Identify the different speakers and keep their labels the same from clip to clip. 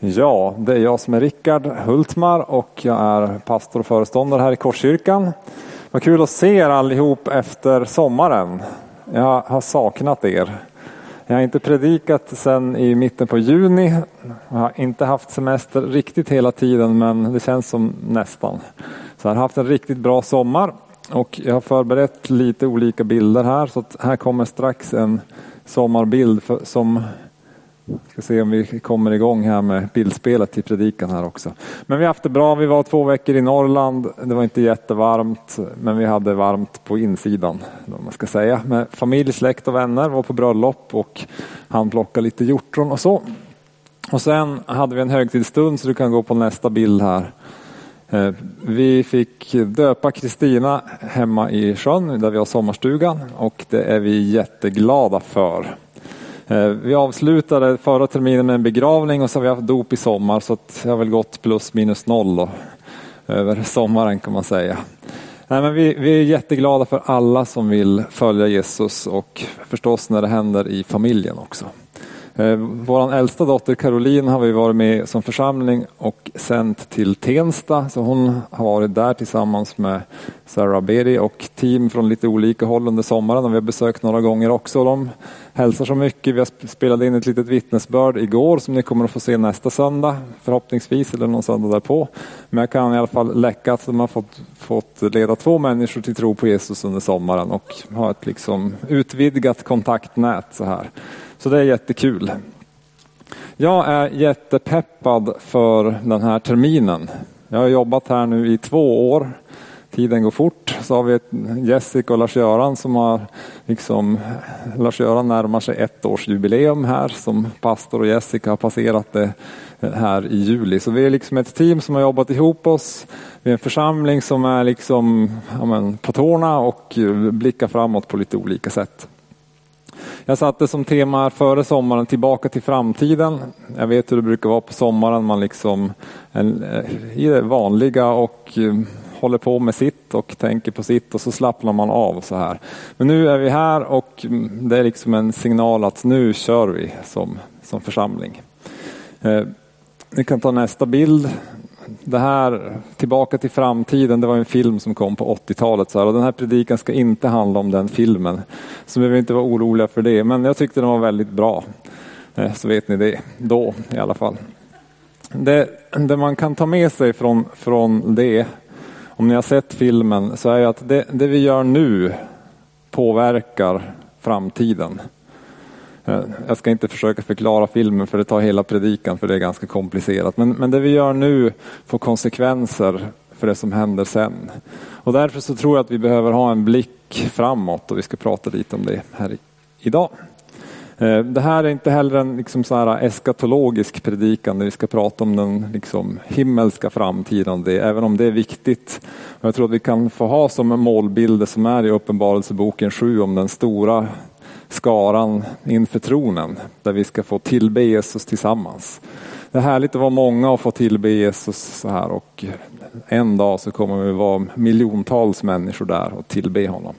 Speaker 1: Ja, det är jag som är Rickard Hultmar och jag är pastor och föreståndare här i Korskyrkan. Vad kul att se er allihop efter sommaren. Jag har saknat er. Jag har inte predikat sedan i mitten på juni. Jag har inte haft semester riktigt hela tiden men det känns som nästan. Så jag har haft en riktigt bra sommar och jag har förberett lite olika bilder här så här kommer strax en sommarbild för, som Ska se om vi kommer igång här med bildspelet till predikan här också. Men vi har haft det bra. Vi var två veckor i Norrland. Det var inte jättevarmt, men vi hade varmt på insidan. Om man ska säga. Med familj, släkt och vänner. Var på bröllop och han plockade lite hjortron och så. Och sen hade vi en högtidsstund så du kan gå på nästa bild här. Eh, vi fick döpa Kristina hemma i sjön där vi har sommarstugan och det är vi jätteglada för. Eh, vi avslutade förra terminen med en begravning och så har vi haft dop i sommar så det har väl gått plus minus noll då, över sommaren kan man säga. Nej, men vi, vi är jätteglada för alla som vill följa Jesus och förstås när det händer i familjen också. Eh, Vår äldsta dotter Caroline har vi varit med som församling och sänt till Tensta. Så hon har varit där tillsammans med Sarah Berry och team från lite olika håll under sommaren. Och vi har besökt några gånger också. De hälsar så mycket. Vi har spelat in ett litet vittnesbörd igår som ni kommer att få se nästa söndag förhoppningsvis eller någon söndag därpå. Men jag kan i alla fall läcka att de har fått, fått leda två människor till tro på Jesus under sommaren och ha ett liksom utvidgat kontaktnät så här. Så det är jättekul. Jag är jättepeppad för den här terminen. Jag har jobbat här nu i två år. Tiden går fort. Så har vi Jessica och Lars-Göran som har liksom, Lars-Göran närmar sig ett års jubileum här som pastor och Jessica har passerat det här i juli. Så vi är liksom ett team som har jobbat ihop oss. Vi är en församling som är liksom, ja men, på tårna och blickar framåt på lite olika sätt. Jag satte som tema före sommaren tillbaka till framtiden. Jag vet hur det brukar vara på sommaren. Man liksom eh, i det vanliga och eh, håller på med sitt och tänker på sitt och så slappnar man av så här. Men nu är vi här och mm, det är liksom en signal att nu kör vi som, som församling. Eh, Ni kan ta nästa bild det här, Tillbaka till framtiden, det var en film som kom på 80-talet. och den här predikan ska inte handla om den filmen. Så vi behöver inte vara oroliga för det. Men jag tyckte den var väldigt bra. Eh, så vet ni det, då i alla fall. Det, det man kan ta med sig från, från det, om ni har sett filmen, så är att det, det vi gör nu påverkar framtiden. Jag ska inte försöka förklara filmen för det tar hela predikan för det är ganska komplicerat. Men, men det vi gör nu får konsekvenser för det som händer sen. Och därför så tror jag att vi behöver ha en blick framåt och vi ska prata lite om det här idag. Eh, det här är inte heller en liksom så här eskatologisk predikan där vi ska prata om den liksom himmelska framtiden, det, även om det är viktigt. Jag tror att vi kan få ha som målbilder som är i Uppenbarelseboken 7 om den stora skaran inför tronen där vi ska få tillbe Jesus tillsammans. Det är härligt att vara många och få tillbe Jesus så här och en dag så kommer vi vara miljontals människor där och tillbe honom.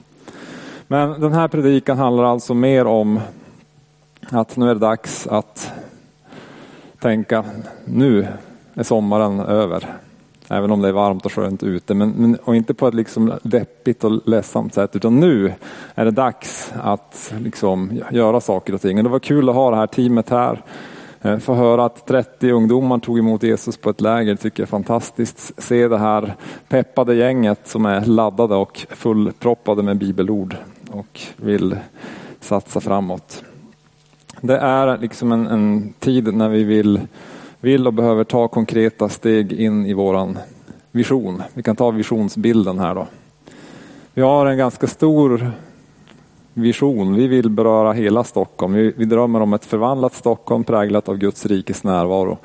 Speaker 1: Men den här predikan handlar alltså mer om att nu är det dags att tänka, nu är sommaren över. Även om det är varmt och skönt ute. Men, men, och inte på ett liksom deppigt och ledsamt sätt. Utan nu är det dags att liksom göra saker och ting. Och det var kul att ha det här teamet här. Eh, få höra att 30 ungdomar tog emot Jesus på ett läger tycker jag är fantastiskt. Se det här peppade gänget som är laddade och fullproppade med bibelord och vill satsa framåt. Det är liksom en, en tid när vi vill vill och behöver ta konkreta steg in i våran vision. Vi kan ta visionsbilden här då. Vi har en ganska stor vision. Vi vill beröra hela Stockholm. Vi, vi drömmer om ett förvandlat Stockholm präglat av Guds rikes närvaro.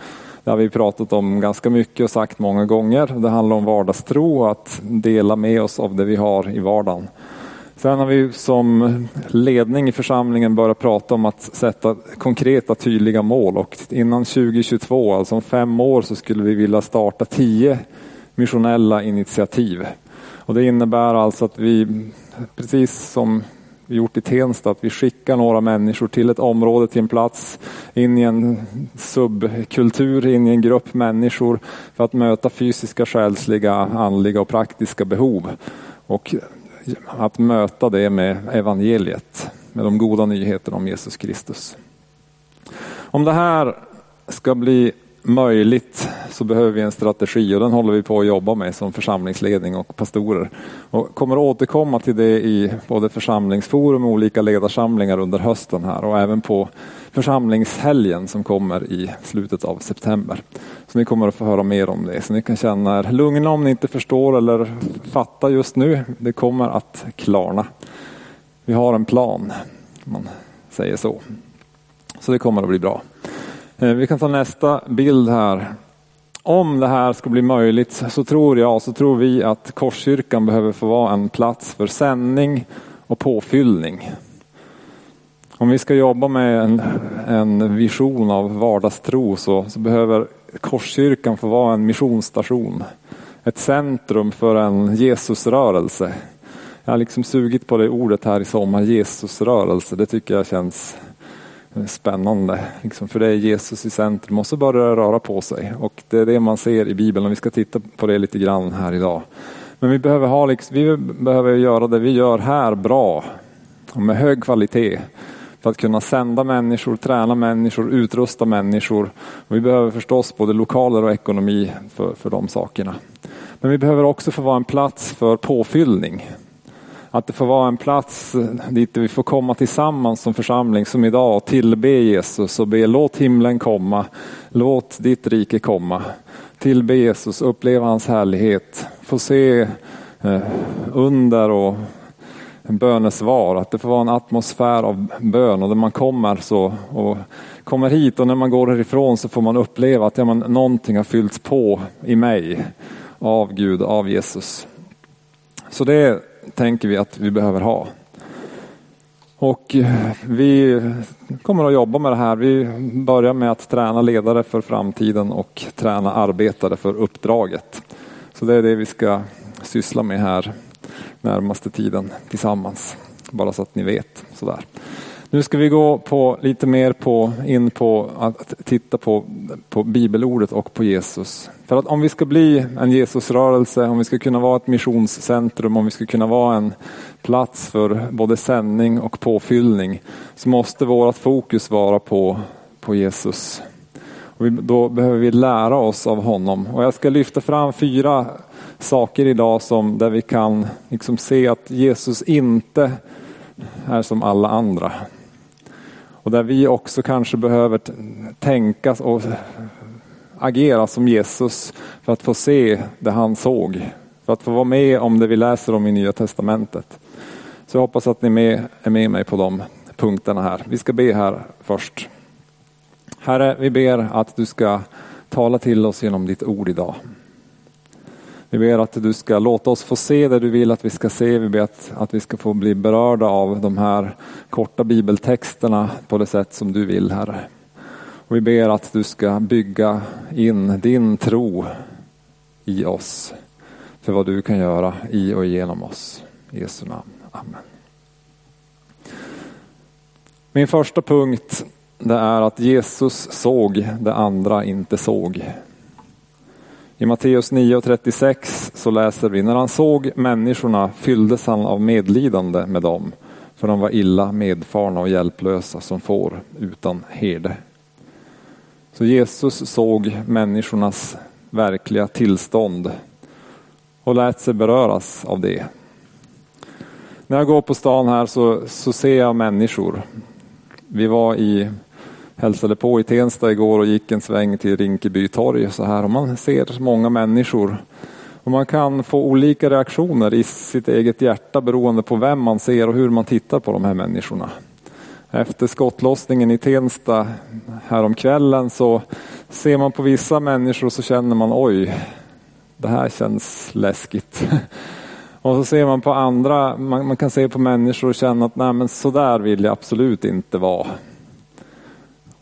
Speaker 1: Det har vi pratat om ganska mycket och sagt många gånger. Det handlar om vardagstro och att dela med oss av det vi har i vardagen. Sen har vi som ledning i församlingen börjat prata om att sätta konkreta tydliga mål och innan 2022, alltså om fem år, så skulle vi vilja starta tio missionella initiativ. Och det innebär alltså att vi, precis som vi gjort i Tensta, att vi skickar några människor till ett område, till en plats, in i en subkultur, in i en grupp människor för att möta fysiska, själsliga, andliga och praktiska behov. Och att möta det med evangeliet, med de goda nyheterna om Jesus Kristus. Om det här ska bli möjligt så behöver vi en strategi och den håller vi på att jobba med som församlingsledning och pastorer. Och kommer återkomma till det i både församlingsforum och olika ledarsamlingar under hösten här och även på församlingshelgen som kommer i slutet av september. Så ni kommer att få höra mer om det. Så ni kan känna er lugna om ni inte förstår eller fattar just nu. Det kommer att klarna. Vi har en plan, man säger så. Så det kommer att bli bra. Eh, vi kan ta nästa bild här. Om det här ska bli möjligt så tror jag, så tror vi att Korskyrkan behöver få vara en plats för sändning och påfyllning. Om vi ska jobba med en, en vision av vardagstro så, så behöver Korskyrkan få vara en missionsstation. Ett centrum för en Jesusrörelse. Jag har liksom sugit på det ordet här i sommar, Jesusrörelse. Det tycker jag känns spännande. Liksom, för det är Jesus i centrum och så börjar det röra på sig. Och det är det man ser i Bibeln och vi ska titta på det lite grann här idag. Men vi behöver, ha, liksom, vi behöver göra det vi gör här bra och med hög kvalitet för att kunna sända människor, träna människor, utrusta människor. Och vi behöver förstås både lokaler och ekonomi för, för de sakerna. Men vi behöver också få vara en plats för påfyllning. Att det får vara en plats dit vi får komma tillsammans som församling som idag och tillbe Jesus och be låt himlen komma, låt ditt rike komma. Tillbe Jesus, uppleva hans härlighet, få se eh, under och bönesvar, att det får vara en atmosfär av bön och när man kommer så och kommer hit och när man går härifrån så får man uppleva att ja, man, någonting har fyllts på i mig av Gud, av Jesus. Så det tänker vi att vi behöver ha. Och eh, vi kommer att jobba med det här. Vi börjar med att träna ledare för framtiden och träna arbetare för uppdraget. Så det är det vi ska syssla med här närmaste tiden tillsammans. Bara så att ni vet. Sådär. Nu ska vi gå på lite mer på, in på att titta på, på bibelordet och på Jesus. För att om vi ska bli en Jesusrörelse, om vi ska kunna vara ett missionscentrum, om vi ska kunna vara en plats för både sändning och påfyllning, så måste vårt fokus vara på, på Jesus. Och då behöver vi lära oss av honom. Och jag ska lyfta fram fyra saker idag som, där vi kan liksom se att Jesus inte är som alla andra. Och där vi också kanske behöver tänka och agera som Jesus för att få se det han såg. För att få vara med om det vi läser om i Nya Testamentet. Så jag hoppas att ni är med, är med mig på de punkterna här. Vi ska be här först. Herre, vi ber att du ska tala till oss genom ditt ord idag. Vi ber att du ska låta oss få se det du vill att vi ska se. Vi ber att, att vi ska få bli berörda av de här korta bibeltexterna på det sätt som du vill, Herre. Och vi ber att du ska bygga in din tro i oss för vad du kan göra i och genom oss. I Jesu namn. Amen. Min första punkt det är att Jesus såg det andra inte såg. I Matteus 9.36 så läser vi, när han såg människorna fylldes han av medlidande med dem, för de var illa medfarna och hjälplösa som får utan herde. Så Jesus såg människornas verkliga tillstånd och lät sig beröras av det. När jag går på stan här så, så ser jag människor. Vi var i hälsade på i Tensta igår och gick en sväng till Rinkeby torg så här och man ser många människor. Och man kan få olika reaktioner i sitt eget hjärta beroende på vem man ser och hur man tittar på de här människorna. Efter skottlossningen i Tensta häromkvällen så ser man på vissa människor så känner man oj, det här känns läskigt. Och så ser man på andra, man, man kan se på människor och känna att nej men så där vill jag absolut inte vara.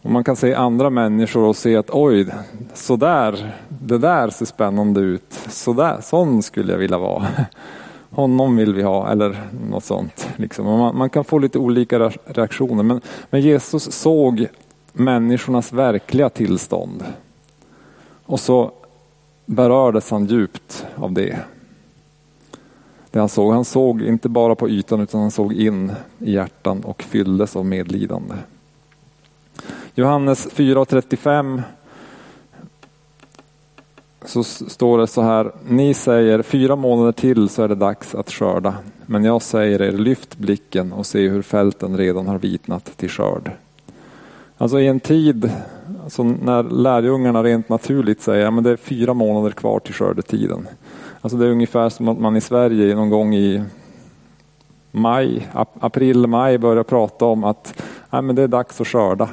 Speaker 1: Och man kan se andra människor och se att oj, så där, det där ser spännande ut. Så där, sån skulle jag vilja vara. honom vill vi ha eller något sånt. Liksom. Man, man, kan få lite olika reaktioner men, men Jesus såg människornas verkliga tillstånd. Och så berördes han djupt av det. Det han såg, han såg inte bara på ytan utan han såg in i hjärtan och fylldes av medlidande. Johannes 4.35 så står det så här, ni säger fyra månader till så är det dags att skörda. Men jag säger er, lyft blicken och se hur fälten redan har vitnat till skörd. Alltså i en tid alltså när lärjungarna rent naturligt säger att det är fyra månader kvar till skördetiden. Alltså det är ungefär som att man i Sverige någon gång i maj, april, maj börjar prata om att ja, men det är dags att skörda.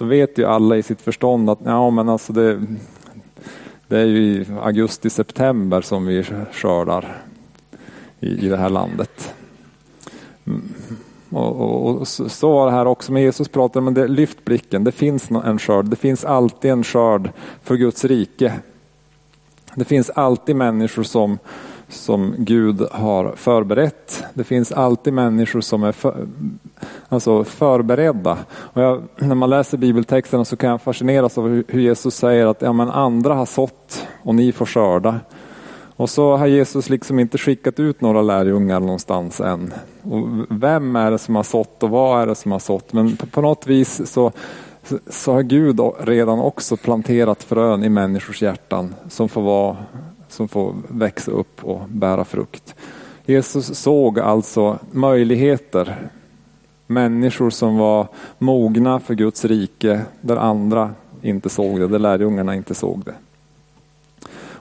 Speaker 1: Så vet ju alla i sitt förstånd att ja, men alltså det, det är ju i augusti, september som vi skördar i, i det här landet. Mm. Och, och, och, så var det här också med Jesus pratade, men det, lyft blicken, det finns en skörd, det finns alltid en skörd för Guds rike. Det finns alltid människor som, som Gud har förberett. Det finns alltid människor som är för, alltså förberedda. Och jag, när man läser bibeltexterna så kan jag fascineras av hur Jesus säger att ja, men andra har sått och ni får skörda. Och så har Jesus liksom inte skickat ut några lärjungar någonstans än. Och vem är det som har sått och vad är det som har sått? Men på, på något vis så, så har Gud redan också planterat frön i människors hjärtan som får, vara, som får växa upp och bära frukt. Jesus såg alltså möjligheter. Människor som var mogna för Guds rike där andra inte såg det, där lärjungarna inte såg det.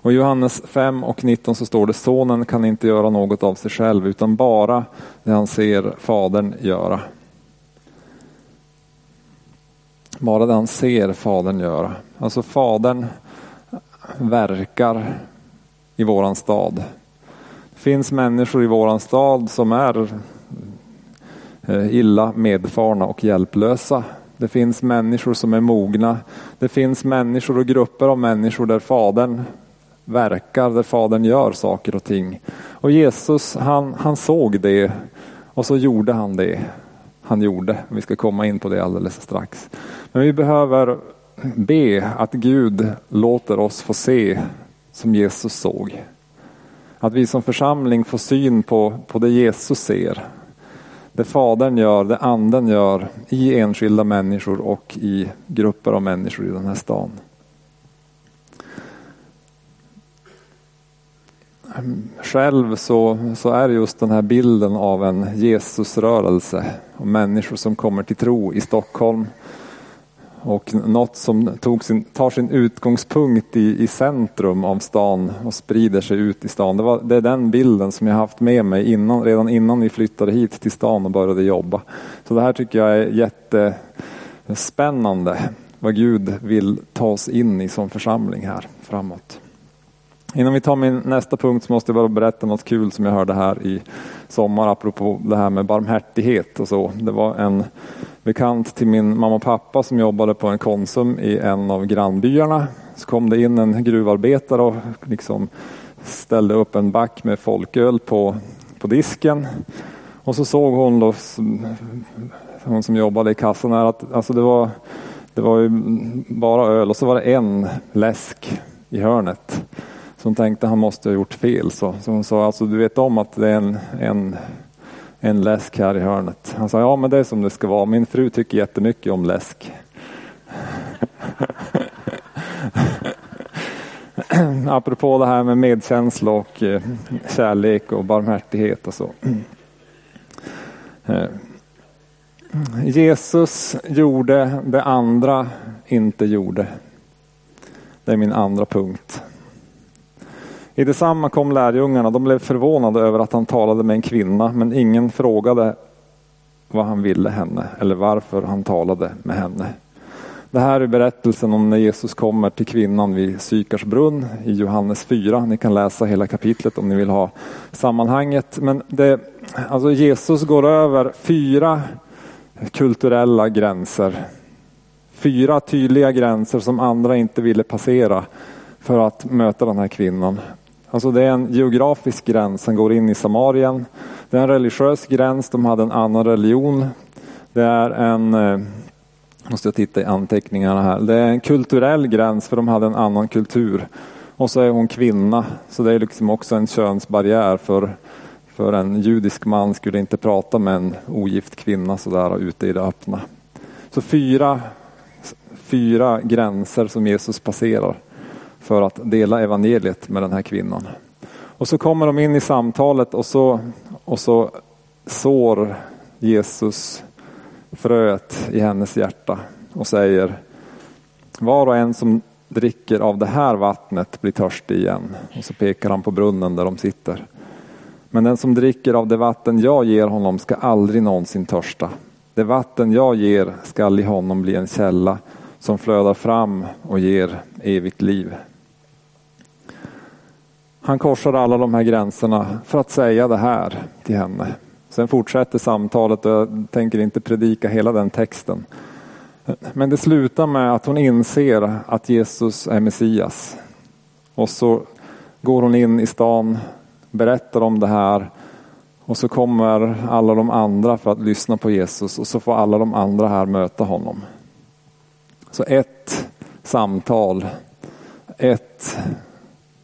Speaker 1: Och I Johannes 5 och 19 så står det sonen kan inte göra något av sig själv utan bara det han ser fadern göra. Bara det han ser fadern göra. Alltså fadern verkar i våran stad. Det finns människor i våran stad som är eh, illa medfarna och hjälplösa. Det finns människor som är mogna. Det finns människor och grupper av människor där fadern verkar, där Fadern gör saker och ting. Och Jesus han, han såg det och så gjorde han det han gjorde. Vi ska komma in på det alldeles strax. Men vi behöver be att Gud låter oss få se som Jesus såg. Att vi som församling får syn på, på det Jesus ser. Det Fadern gör, det Anden gör i enskilda människor och i grupper av människor i den här stan. själv så, så är just den här bilden av en Jesusrörelse och människor som kommer till tro i Stockholm. Och något som tog sin, tar sin utgångspunkt i, i centrum av stan och sprider sig ut i stan. Det, var, det är den bilden som jag haft med mig innan, redan innan vi flyttade hit till stan och började jobba. Så det här tycker jag är jättespännande. Vad Gud vill ta oss in i som församling här framåt. Innan vi tar min nästa punkt så måste jag bara berätta något kul som jag hörde här i sommar apropå det här med barmhärtighet och så. Det var en bekant till min mamma och pappa som jobbade på en Konsum i en av grannbyarna. Så kom det in en gruvarbetare och liksom ställde upp en back med folköl på, på disken. Och så såg hon då, hon som jobbade i kassan här, att alltså det, var, det var ju bara öl och så var det en läsk i hörnet. Så hon tänkte han måste ha gjort fel. Så, så hon sa, alltså du vet om att det är en, en, en läsk här i hörnet. Han sa, ja men det är som det ska vara. Min fru tycker jättemycket om läsk. Apropå det här med medkänsla och eh, kärlek och barmhärtighet och så. Eh, Jesus gjorde det andra inte gjorde. Det är min andra punkt. I detsamma kom lärjungarna. De blev förvånade över att han talade med en kvinna, men ingen frågade vad han ville henne eller varför han talade med henne. Det här är berättelsen om när Jesus kommer till kvinnan vid Sykars brunn i Johannes 4. Ni kan läsa hela kapitlet om ni vill ha sammanhanget. Men det, alltså Jesus går över fyra kulturella gränser. Fyra tydliga gränser som andra inte ville passera för att möta den här kvinnan. Alltså det är en geografisk gräns som går in i Samarien. Det är en religiös gräns, de hade en annan religion. Det är en, eh, måste jag titta i anteckningarna här, det är en kulturell gräns för de hade en annan kultur. Och så är hon kvinna, så det är liksom också en könsbarriär för, för en judisk man skulle inte prata med en ogift kvinna sådär ute i det öppna. Så fyra, fyra gränser som Jesus passerar för att dela evangeliet med den här kvinnan. Och så kommer de in i samtalet och så, och så sår Jesus fröet i hennes hjärta och säger var och en som dricker av det här vattnet blir törstig igen. Och så pekar han på brunnen där de sitter. Men den som dricker av det vatten jag ger honom ska aldrig någonsin törsta. Det vatten jag ger skall i honom bli en källa som flödar fram och ger evigt liv. Han korsar alla de här gränserna för att säga det här till henne. Sen fortsätter samtalet och jag tänker inte predika hela den texten. Men det slutar med att hon inser att Jesus är Messias. Och så går hon in i stan, berättar om det här och så kommer alla de andra för att lyssna på Jesus och så får alla de andra här möta honom. Så ett samtal, ett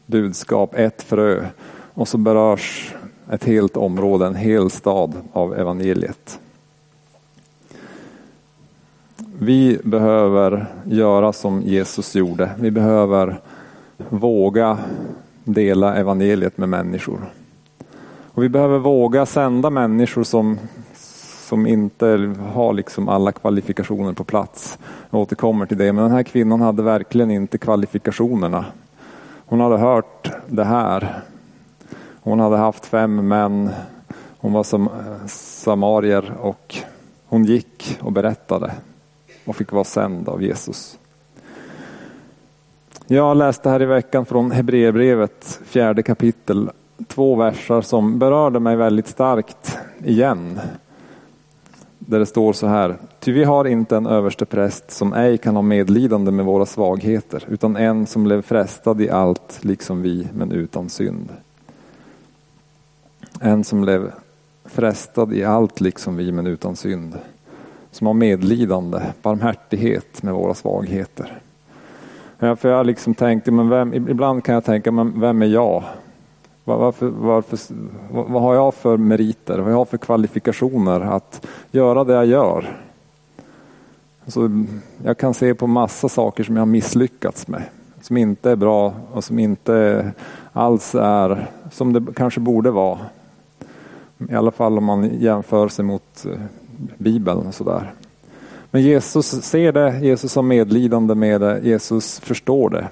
Speaker 1: budskap, ett frö och så berörs ett helt område, en hel stad av evangeliet. Vi behöver göra som Jesus gjorde. Vi behöver våga dela evangeliet med människor. Och vi behöver våga sända människor som, som inte har liksom alla kvalifikationer på plats. Jag återkommer till det, men den här kvinnan hade verkligen inte kvalifikationerna. Hon hade hört det här. Hon hade haft fem män. Hon var som samarier och hon gick och berättade och fick vara sänd av Jesus. Jag läste här i veckan från Hebreerbrevet fjärde kapitel två versar som berörde mig väldigt starkt igen. Där det står så här. Ty vi har inte en överste präst som ej kan ha medlidande med våra svagheter utan en som blev frestad i allt liksom vi men utan synd. En som blev frestad i allt liksom vi men utan synd som har medlidande, barmhärtighet med våra svagheter. Ja, för jag liksom tänkte, men vem, ibland kan jag tänka, men vem är jag? Varför, varför, vad har jag för meriter? Vad har jag för kvalifikationer att göra det jag gör? Alltså, jag kan se på massa saker som jag har misslyckats med. Som inte är bra och som inte alls är som det kanske borde vara. I alla fall om man jämför sig mot eh, Bibeln. Och sådär. Men Jesus ser det, Jesus har medlidande med det, Jesus förstår det.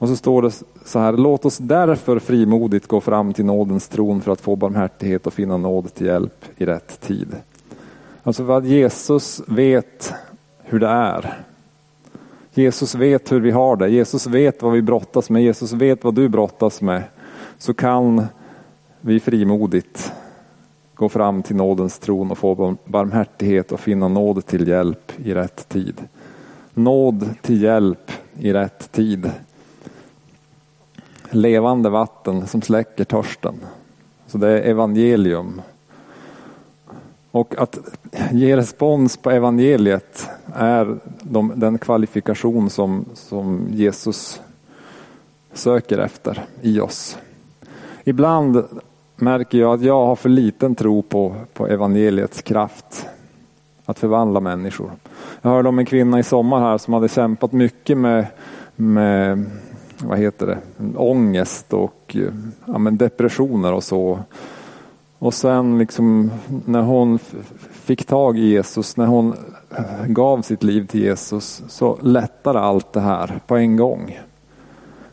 Speaker 1: Och så står det så här, låt oss därför frimodigt gå fram till nådens tron för att få barmhärtighet och finna nåd till hjälp i rätt tid. Alltså vad Jesus vet hur det är. Jesus vet hur vi har det, Jesus vet vad vi brottas med, Jesus vet vad du brottas med. Så kan vi frimodigt gå fram till nådens tron och få barmhärtighet och finna nåd till hjälp i rätt tid. Nåd till hjälp i rätt tid. Levande vatten som släcker törsten. Så det är evangelium. Och att ge respons på evangeliet är de, den kvalifikation som, som Jesus söker efter i oss. Ibland märker jag att jag har för liten tro på, på evangeliets kraft att förvandla människor. Jag hörde om en kvinna i sommar här som hade kämpat mycket med, med vad heter det, ångest och eh, ja, men depressioner och så. Och sen liksom när hon fick tag i Jesus, när hon eh, gav sitt liv till Jesus så lättade allt det här på en gång.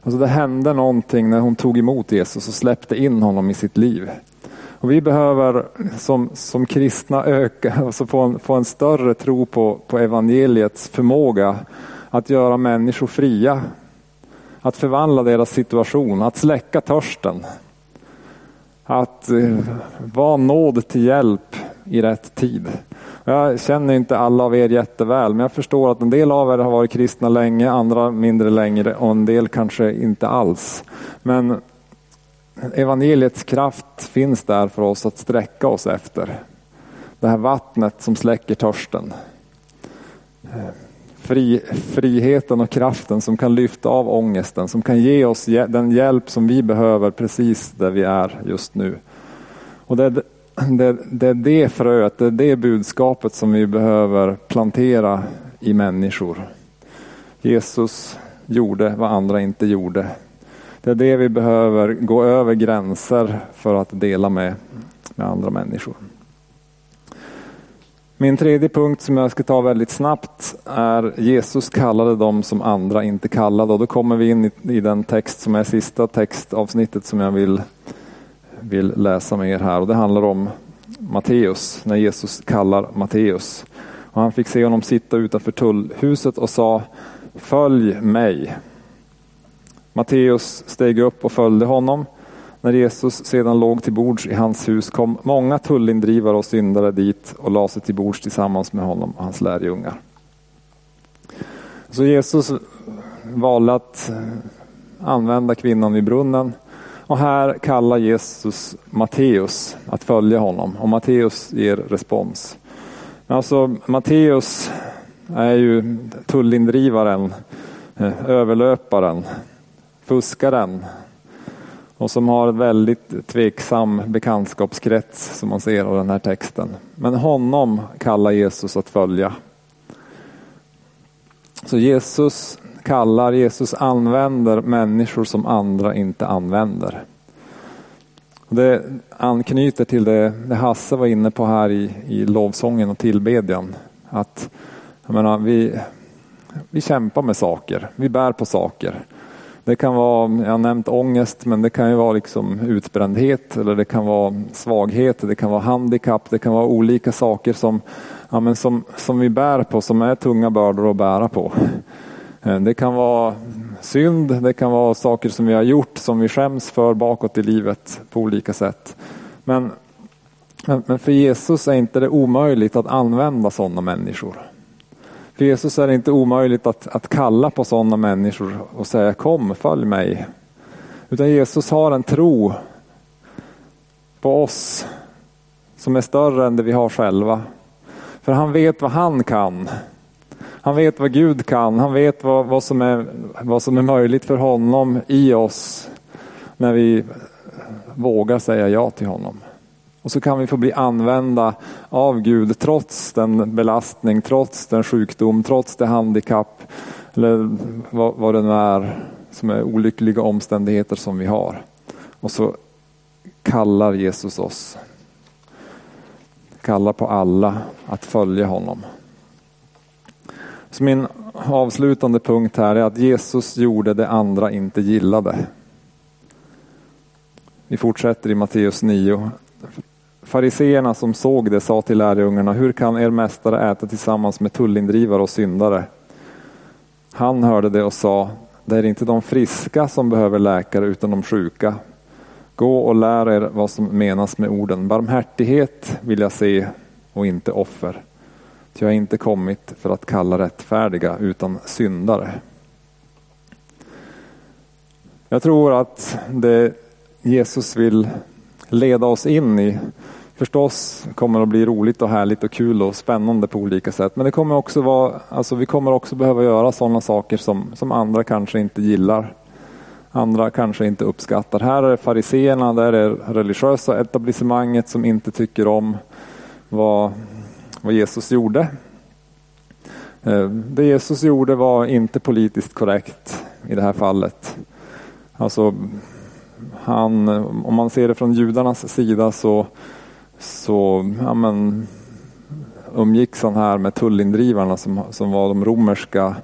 Speaker 1: Alltså det hände någonting när hon tog emot Jesus och släppte in honom i sitt liv. Och vi behöver som, som kristna öka, alltså få, en, få en större tro på, på evangeliets förmåga att göra människor fria. Att förvandla deras situation, att släcka törsten. Att eh, vara nåd till hjälp i rätt tid. Jag känner inte alla av er jätteväl, men jag förstår att en del av er har varit kristna länge, andra mindre längre och en del kanske inte alls. Men evangeliets kraft finns där för oss att sträcka oss efter. Det här vattnet som släcker törsten. Fri, friheten och kraften som kan lyfta av ångesten, som kan ge oss den hjälp som vi behöver precis där vi är just nu. Och det, är, det, det är det fröet, det är det budskapet som vi behöver plantera i människor. Jesus gjorde vad andra inte gjorde. Det är det vi behöver gå över gränser för att dela med, med andra människor. Min tredje punkt som jag ska ta väldigt snabbt är Jesus kallade dem som andra inte kallade och då kommer vi in i, den text som är sista textavsnittet som jag vill, vill läsa med er här och det handlar om Matteus, när Jesus kallar Matteus. Och han fick se honom sitta utanför tullhuset och sa Följ mig. Matteus steg upp och följde honom. När Jesus sedan låg till bords i hans hus kom många tullindrivare och syndare dit och lade sig till bords tillsammans med honom och hans lärjungar. Så Jesus valde att eh, använda kvinnan vid brunnen och här kallar Jesus Matteus att följa honom och Matteus ger respons. Alltså Matteus är ju tullindrivaren, eh, överlöparen, fuskaren och som har en väldigt tveksam bekantskapskrets som man ser av den här texten. Men honom kallar Jesus att följa. Så Jesus kallar, Jesus använder människor som andra inte använder. Det anknyter till det, det Hasse var inne på här i, i lovsången och tillbedjan. Att jag menar, vi, vi kämpar med saker, vi bär på saker. Det kan vara, jag har nämnt ångest, men det kan ju vara liksom utbrändhet eller det kan vara svaghet, det kan vara handikapp, det kan vara olika saker som, ja, men som, som vi bär på, som är tunga bördor att bära på. Eh, det kan vara synd, det kan vara saker som vi har gjort som vi skäms för bakåt i livet på olika sätt. Men, men för Jesus är inte det omöjligt att använda sådana människor. För Jesus är det inte omöjligt att, att kalla på sådana människor och säga kom, följ mig. Utan Jesus har en tro på oss som är större än det vi har själva. För han vet vad han kan. Han vet vad Gud kan. Han vet vad, vad, som, är, vad som är möjligt för honom i oss när vi vågar säga ja till honom. Och så kan vi få bli använda av Gud trots den belastning, trots den sjukdom, trots det handikapp eller vad, vad det nu är som är olyckliga omständigheter som vi har. Och så kallar Jesus oss. Kallar på alla att följa honom. Så min avslutande punkt här är att Jesus gjorde det andra inte gillade. Vi fortsätter i Matteus 9. Fariseerna som såg det sa till lärjungarna, hur kan er mästare äta tillsammans med tullindrivare och syndare? Han hörde det och sa, det är inte de friska som behöver läkare utan de sjuka. Gå och lär er vad som menas med orden, barmhärtighet vill jag se och inte offer. Ty jag har inte kommit för att kalla rättfärdiga utan syndare. Jag tror att det Jesus vill leda oss in i förstås kommer att bli roligt och härligt och kul och spännande på olika sätt. Men det kommer också vara, alltså vi kommer också behöva göra sådana saker som, som andra kanske inte gillar. Andra kanske inte uppskattar. Här är det fariseerna, där är det religiösa etablissemanget som inte tycker om vad, vad Jesus gjorde. Eh, det Jesus gjorde var inte politiskt korrekt i det här fallet. Alltså, han, om man ser det från judarnas sida så så ja, men, umgicks han här med tullindrivarna som, som var de romerska,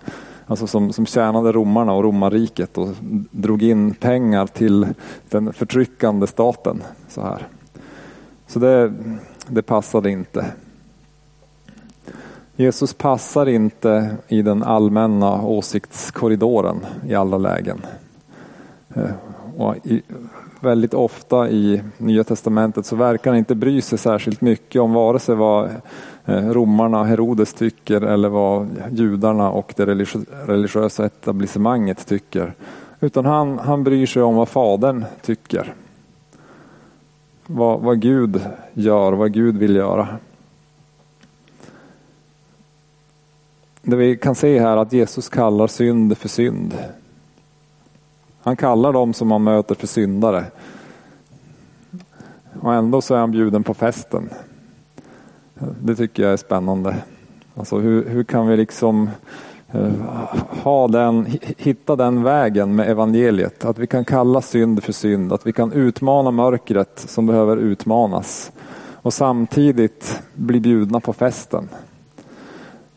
Speaker 1: alltså som, som tjänade romarna och romarriket och drog in pengar till den förtryckande staten. Så, här. så det, det passade inte. Jesus passar inte i den allmänna åsiktskorridoren i alla lägen. Eh, och i, väldigt ofta i Nya Testamentet så verkar han inte bry sig särskilt mycket om vare sig vad eh, romarna, Herodes tycker eller vad judarna och det religiösa etablissemanget tycker. Utan han, han bryr sig om vad fadern tycker. vad, vad Gud gör, vad Gud vill göra. Det vi kan se här att Jesus kallar synd för synd. Han kallar dem som han möter för syndare. Och ändå så är han bjuden på festen. Det tycker jag är spännande. Alltså hur, hur kan vi liksom eh, ha den, hitta den vägen med evangeliet? Att vi kan kalla synd för synd, att vi kan utmana mörkret som behöver utmanas och samtidigt bli bjudna på festen.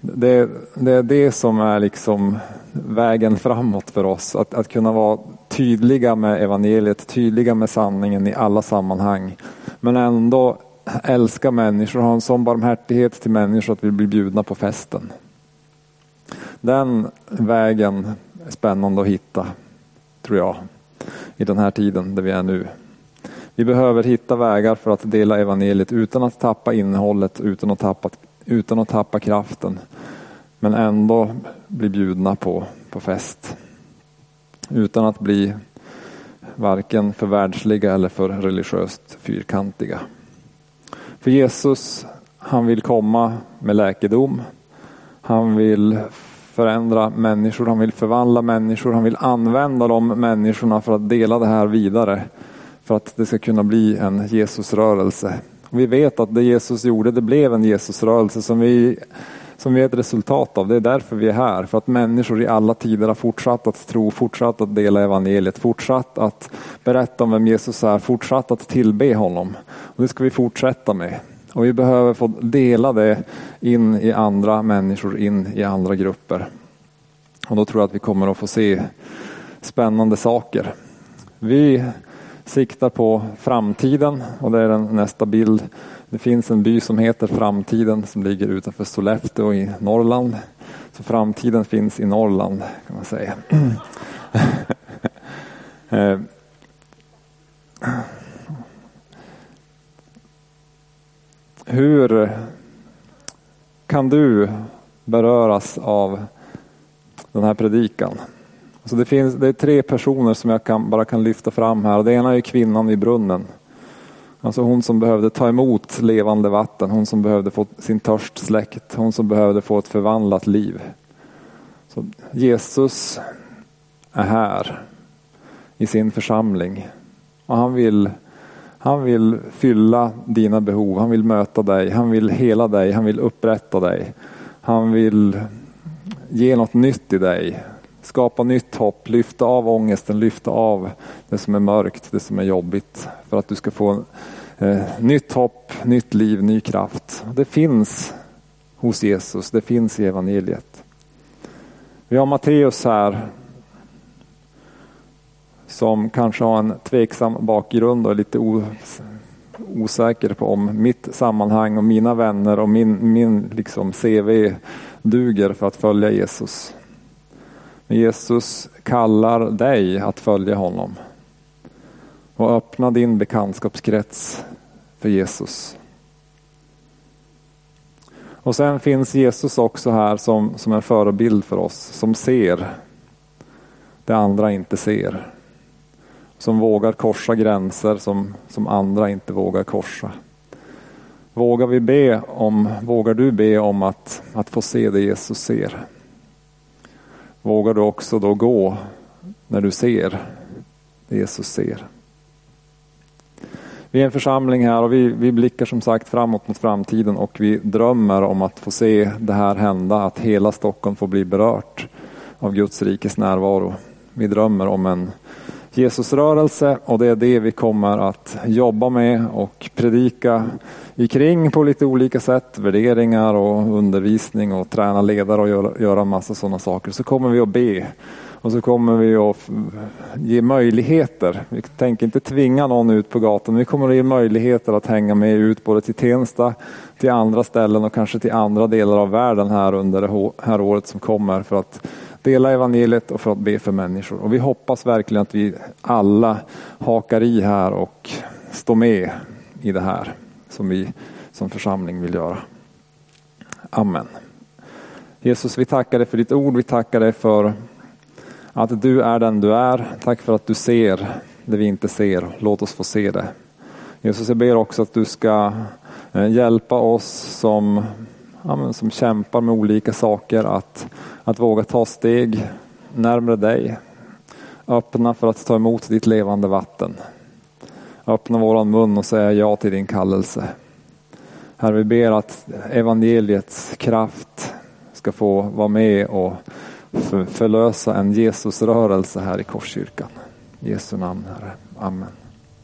Speaker 1: Det, det är det som är liksom vägen framåt för oss. Att, att kunna vara tydliga med evangeliet, tydliga med sanningen i alla sammanhang. Men ändå älska människor, ha en sån barmhärtighet till människor att vi blir bjudna på festen. Den vägen är spännande att hitta, tror jag, i den här tiden där vi är nu. Vi behöver hitta vägar för att dela evangeliet utan att tappa innehållet, utan att tappa, utan att tappa kraften. Men ändå bli bjudna på, på fest. Utan att bli varken för världsliga eller för religiöst fyrkantiga. För Jesus, han vill komma med läkedom. Han vill förändra människor, han vill förvandla människor, han vill använda de människorna för att dela det här vidare. För att det ska kunna bli en Jesusrörelse. Vi vet att det Jesus gjorde, det blev en Jesusrörelse som vi, som vi är ett resultat av. Det är därför vi är här, för att människor i alla tider har fortsatt att tro, fortsatt att dela evangeliet, fortsatt att berätta om vem Jesus är, fortsatt att tillbe honom. Och det ska vi fortsätta med. Och vi behöver få dela det in i andra människor, in i andra grupper. Och då tror jag att vi kommer att få se spännande saker. Vi siktar på framtiden och det är den nästa bild. Det finns en by som heter Framtiden som ligger utanför Sollefteå i Norrland. Så framtiden finns i Norrland kan man säga. Eh. Hur kan du beröras av den här predikan? Så det, finns, det är tre personer som jag kan, bara kan lyfta fram här. Det ena är kvinnan vid brunnen. Alltså hon som behövde ta emot levande vatten, hon som behövde få sin törst släckt, hon som behövde få ett förvandlat liv. Så Jesus är här i sin församling och han vill, han vill fylla dina behov, han vill möta dig, han vill hela dig, han vill upprätta dig. Han vill ge något nytt i dig skapa nytt hopp, lyfta av ångesten, lyfta av det som är mörkt, det som är jobbigt. För att du ska få eh, nytt hopp, nytt liv, ny kraft. Det finns hos Jesus, det finns i evangeliet. Vi har Matteus här som kanske har en tveksam bakgrund och är lite osäker på om mitt sammanhang och mina vänner och min, min liksom CV duger för att följa Jesus. Jesus kallar dig att följa honom. Och öppna din bekantskapskrets för Jesus. Och sen finns Jesus också här som, som en förebild för oss, som ser det andra inte ser. Som vågar korsa gränser som, som andra inte vågar korsa. Vågar, vi be om, vågar du be om att, att få se det Jesus ser? vågar du också då gå när du ser det Jesus ser. Vi är en församling här och vi, vi blickar som sagt framåt mot framtiden och vi drömmer om att få se det här hända, att hela Stockholm får bli berört av Guds rikes närvaro. Vi drömmer om en Jesusrörelse och det är det vi kommer att jobba med och predika ikring på lite olika sätt. Värderingar och undervisning och träna ledare och göra, göra massa sådana saker. Så kommer vi att be och så kommer vi att ge möjligheter. Vi tänker inte tvinga någon ut på gatan. Vi kommer att ge möjligheter att hänga med ut både till Tensta, till andra ställen och kanske till andra delar av världen här under det här året som kommer för att dela evangeliet och för att be för människor. Och vi hoppas verkligen att vi alla hakar i här och står med i det här som vi som församling vill göra. Amen. Jesus, vi tackar dig för ditt ord. Vi tackar dig för att du är den du är. Tack för att du ser det vi inte ser. Låt oss få se det. Jesus, jag ber också att du ska eh, hjälpa oss som, ja, som kämpar med olika saker att, att våga ta steg närmare dig. Öppna för att ta emot ditt levande vatten. Öppna våran mun och säga ja till din kallelse. Herre, vi ber att evangeliets kraft ska få vara med och förlösa en Jesusrörelse här i Korskyrkan. I Jesu namn, Herre. Amen.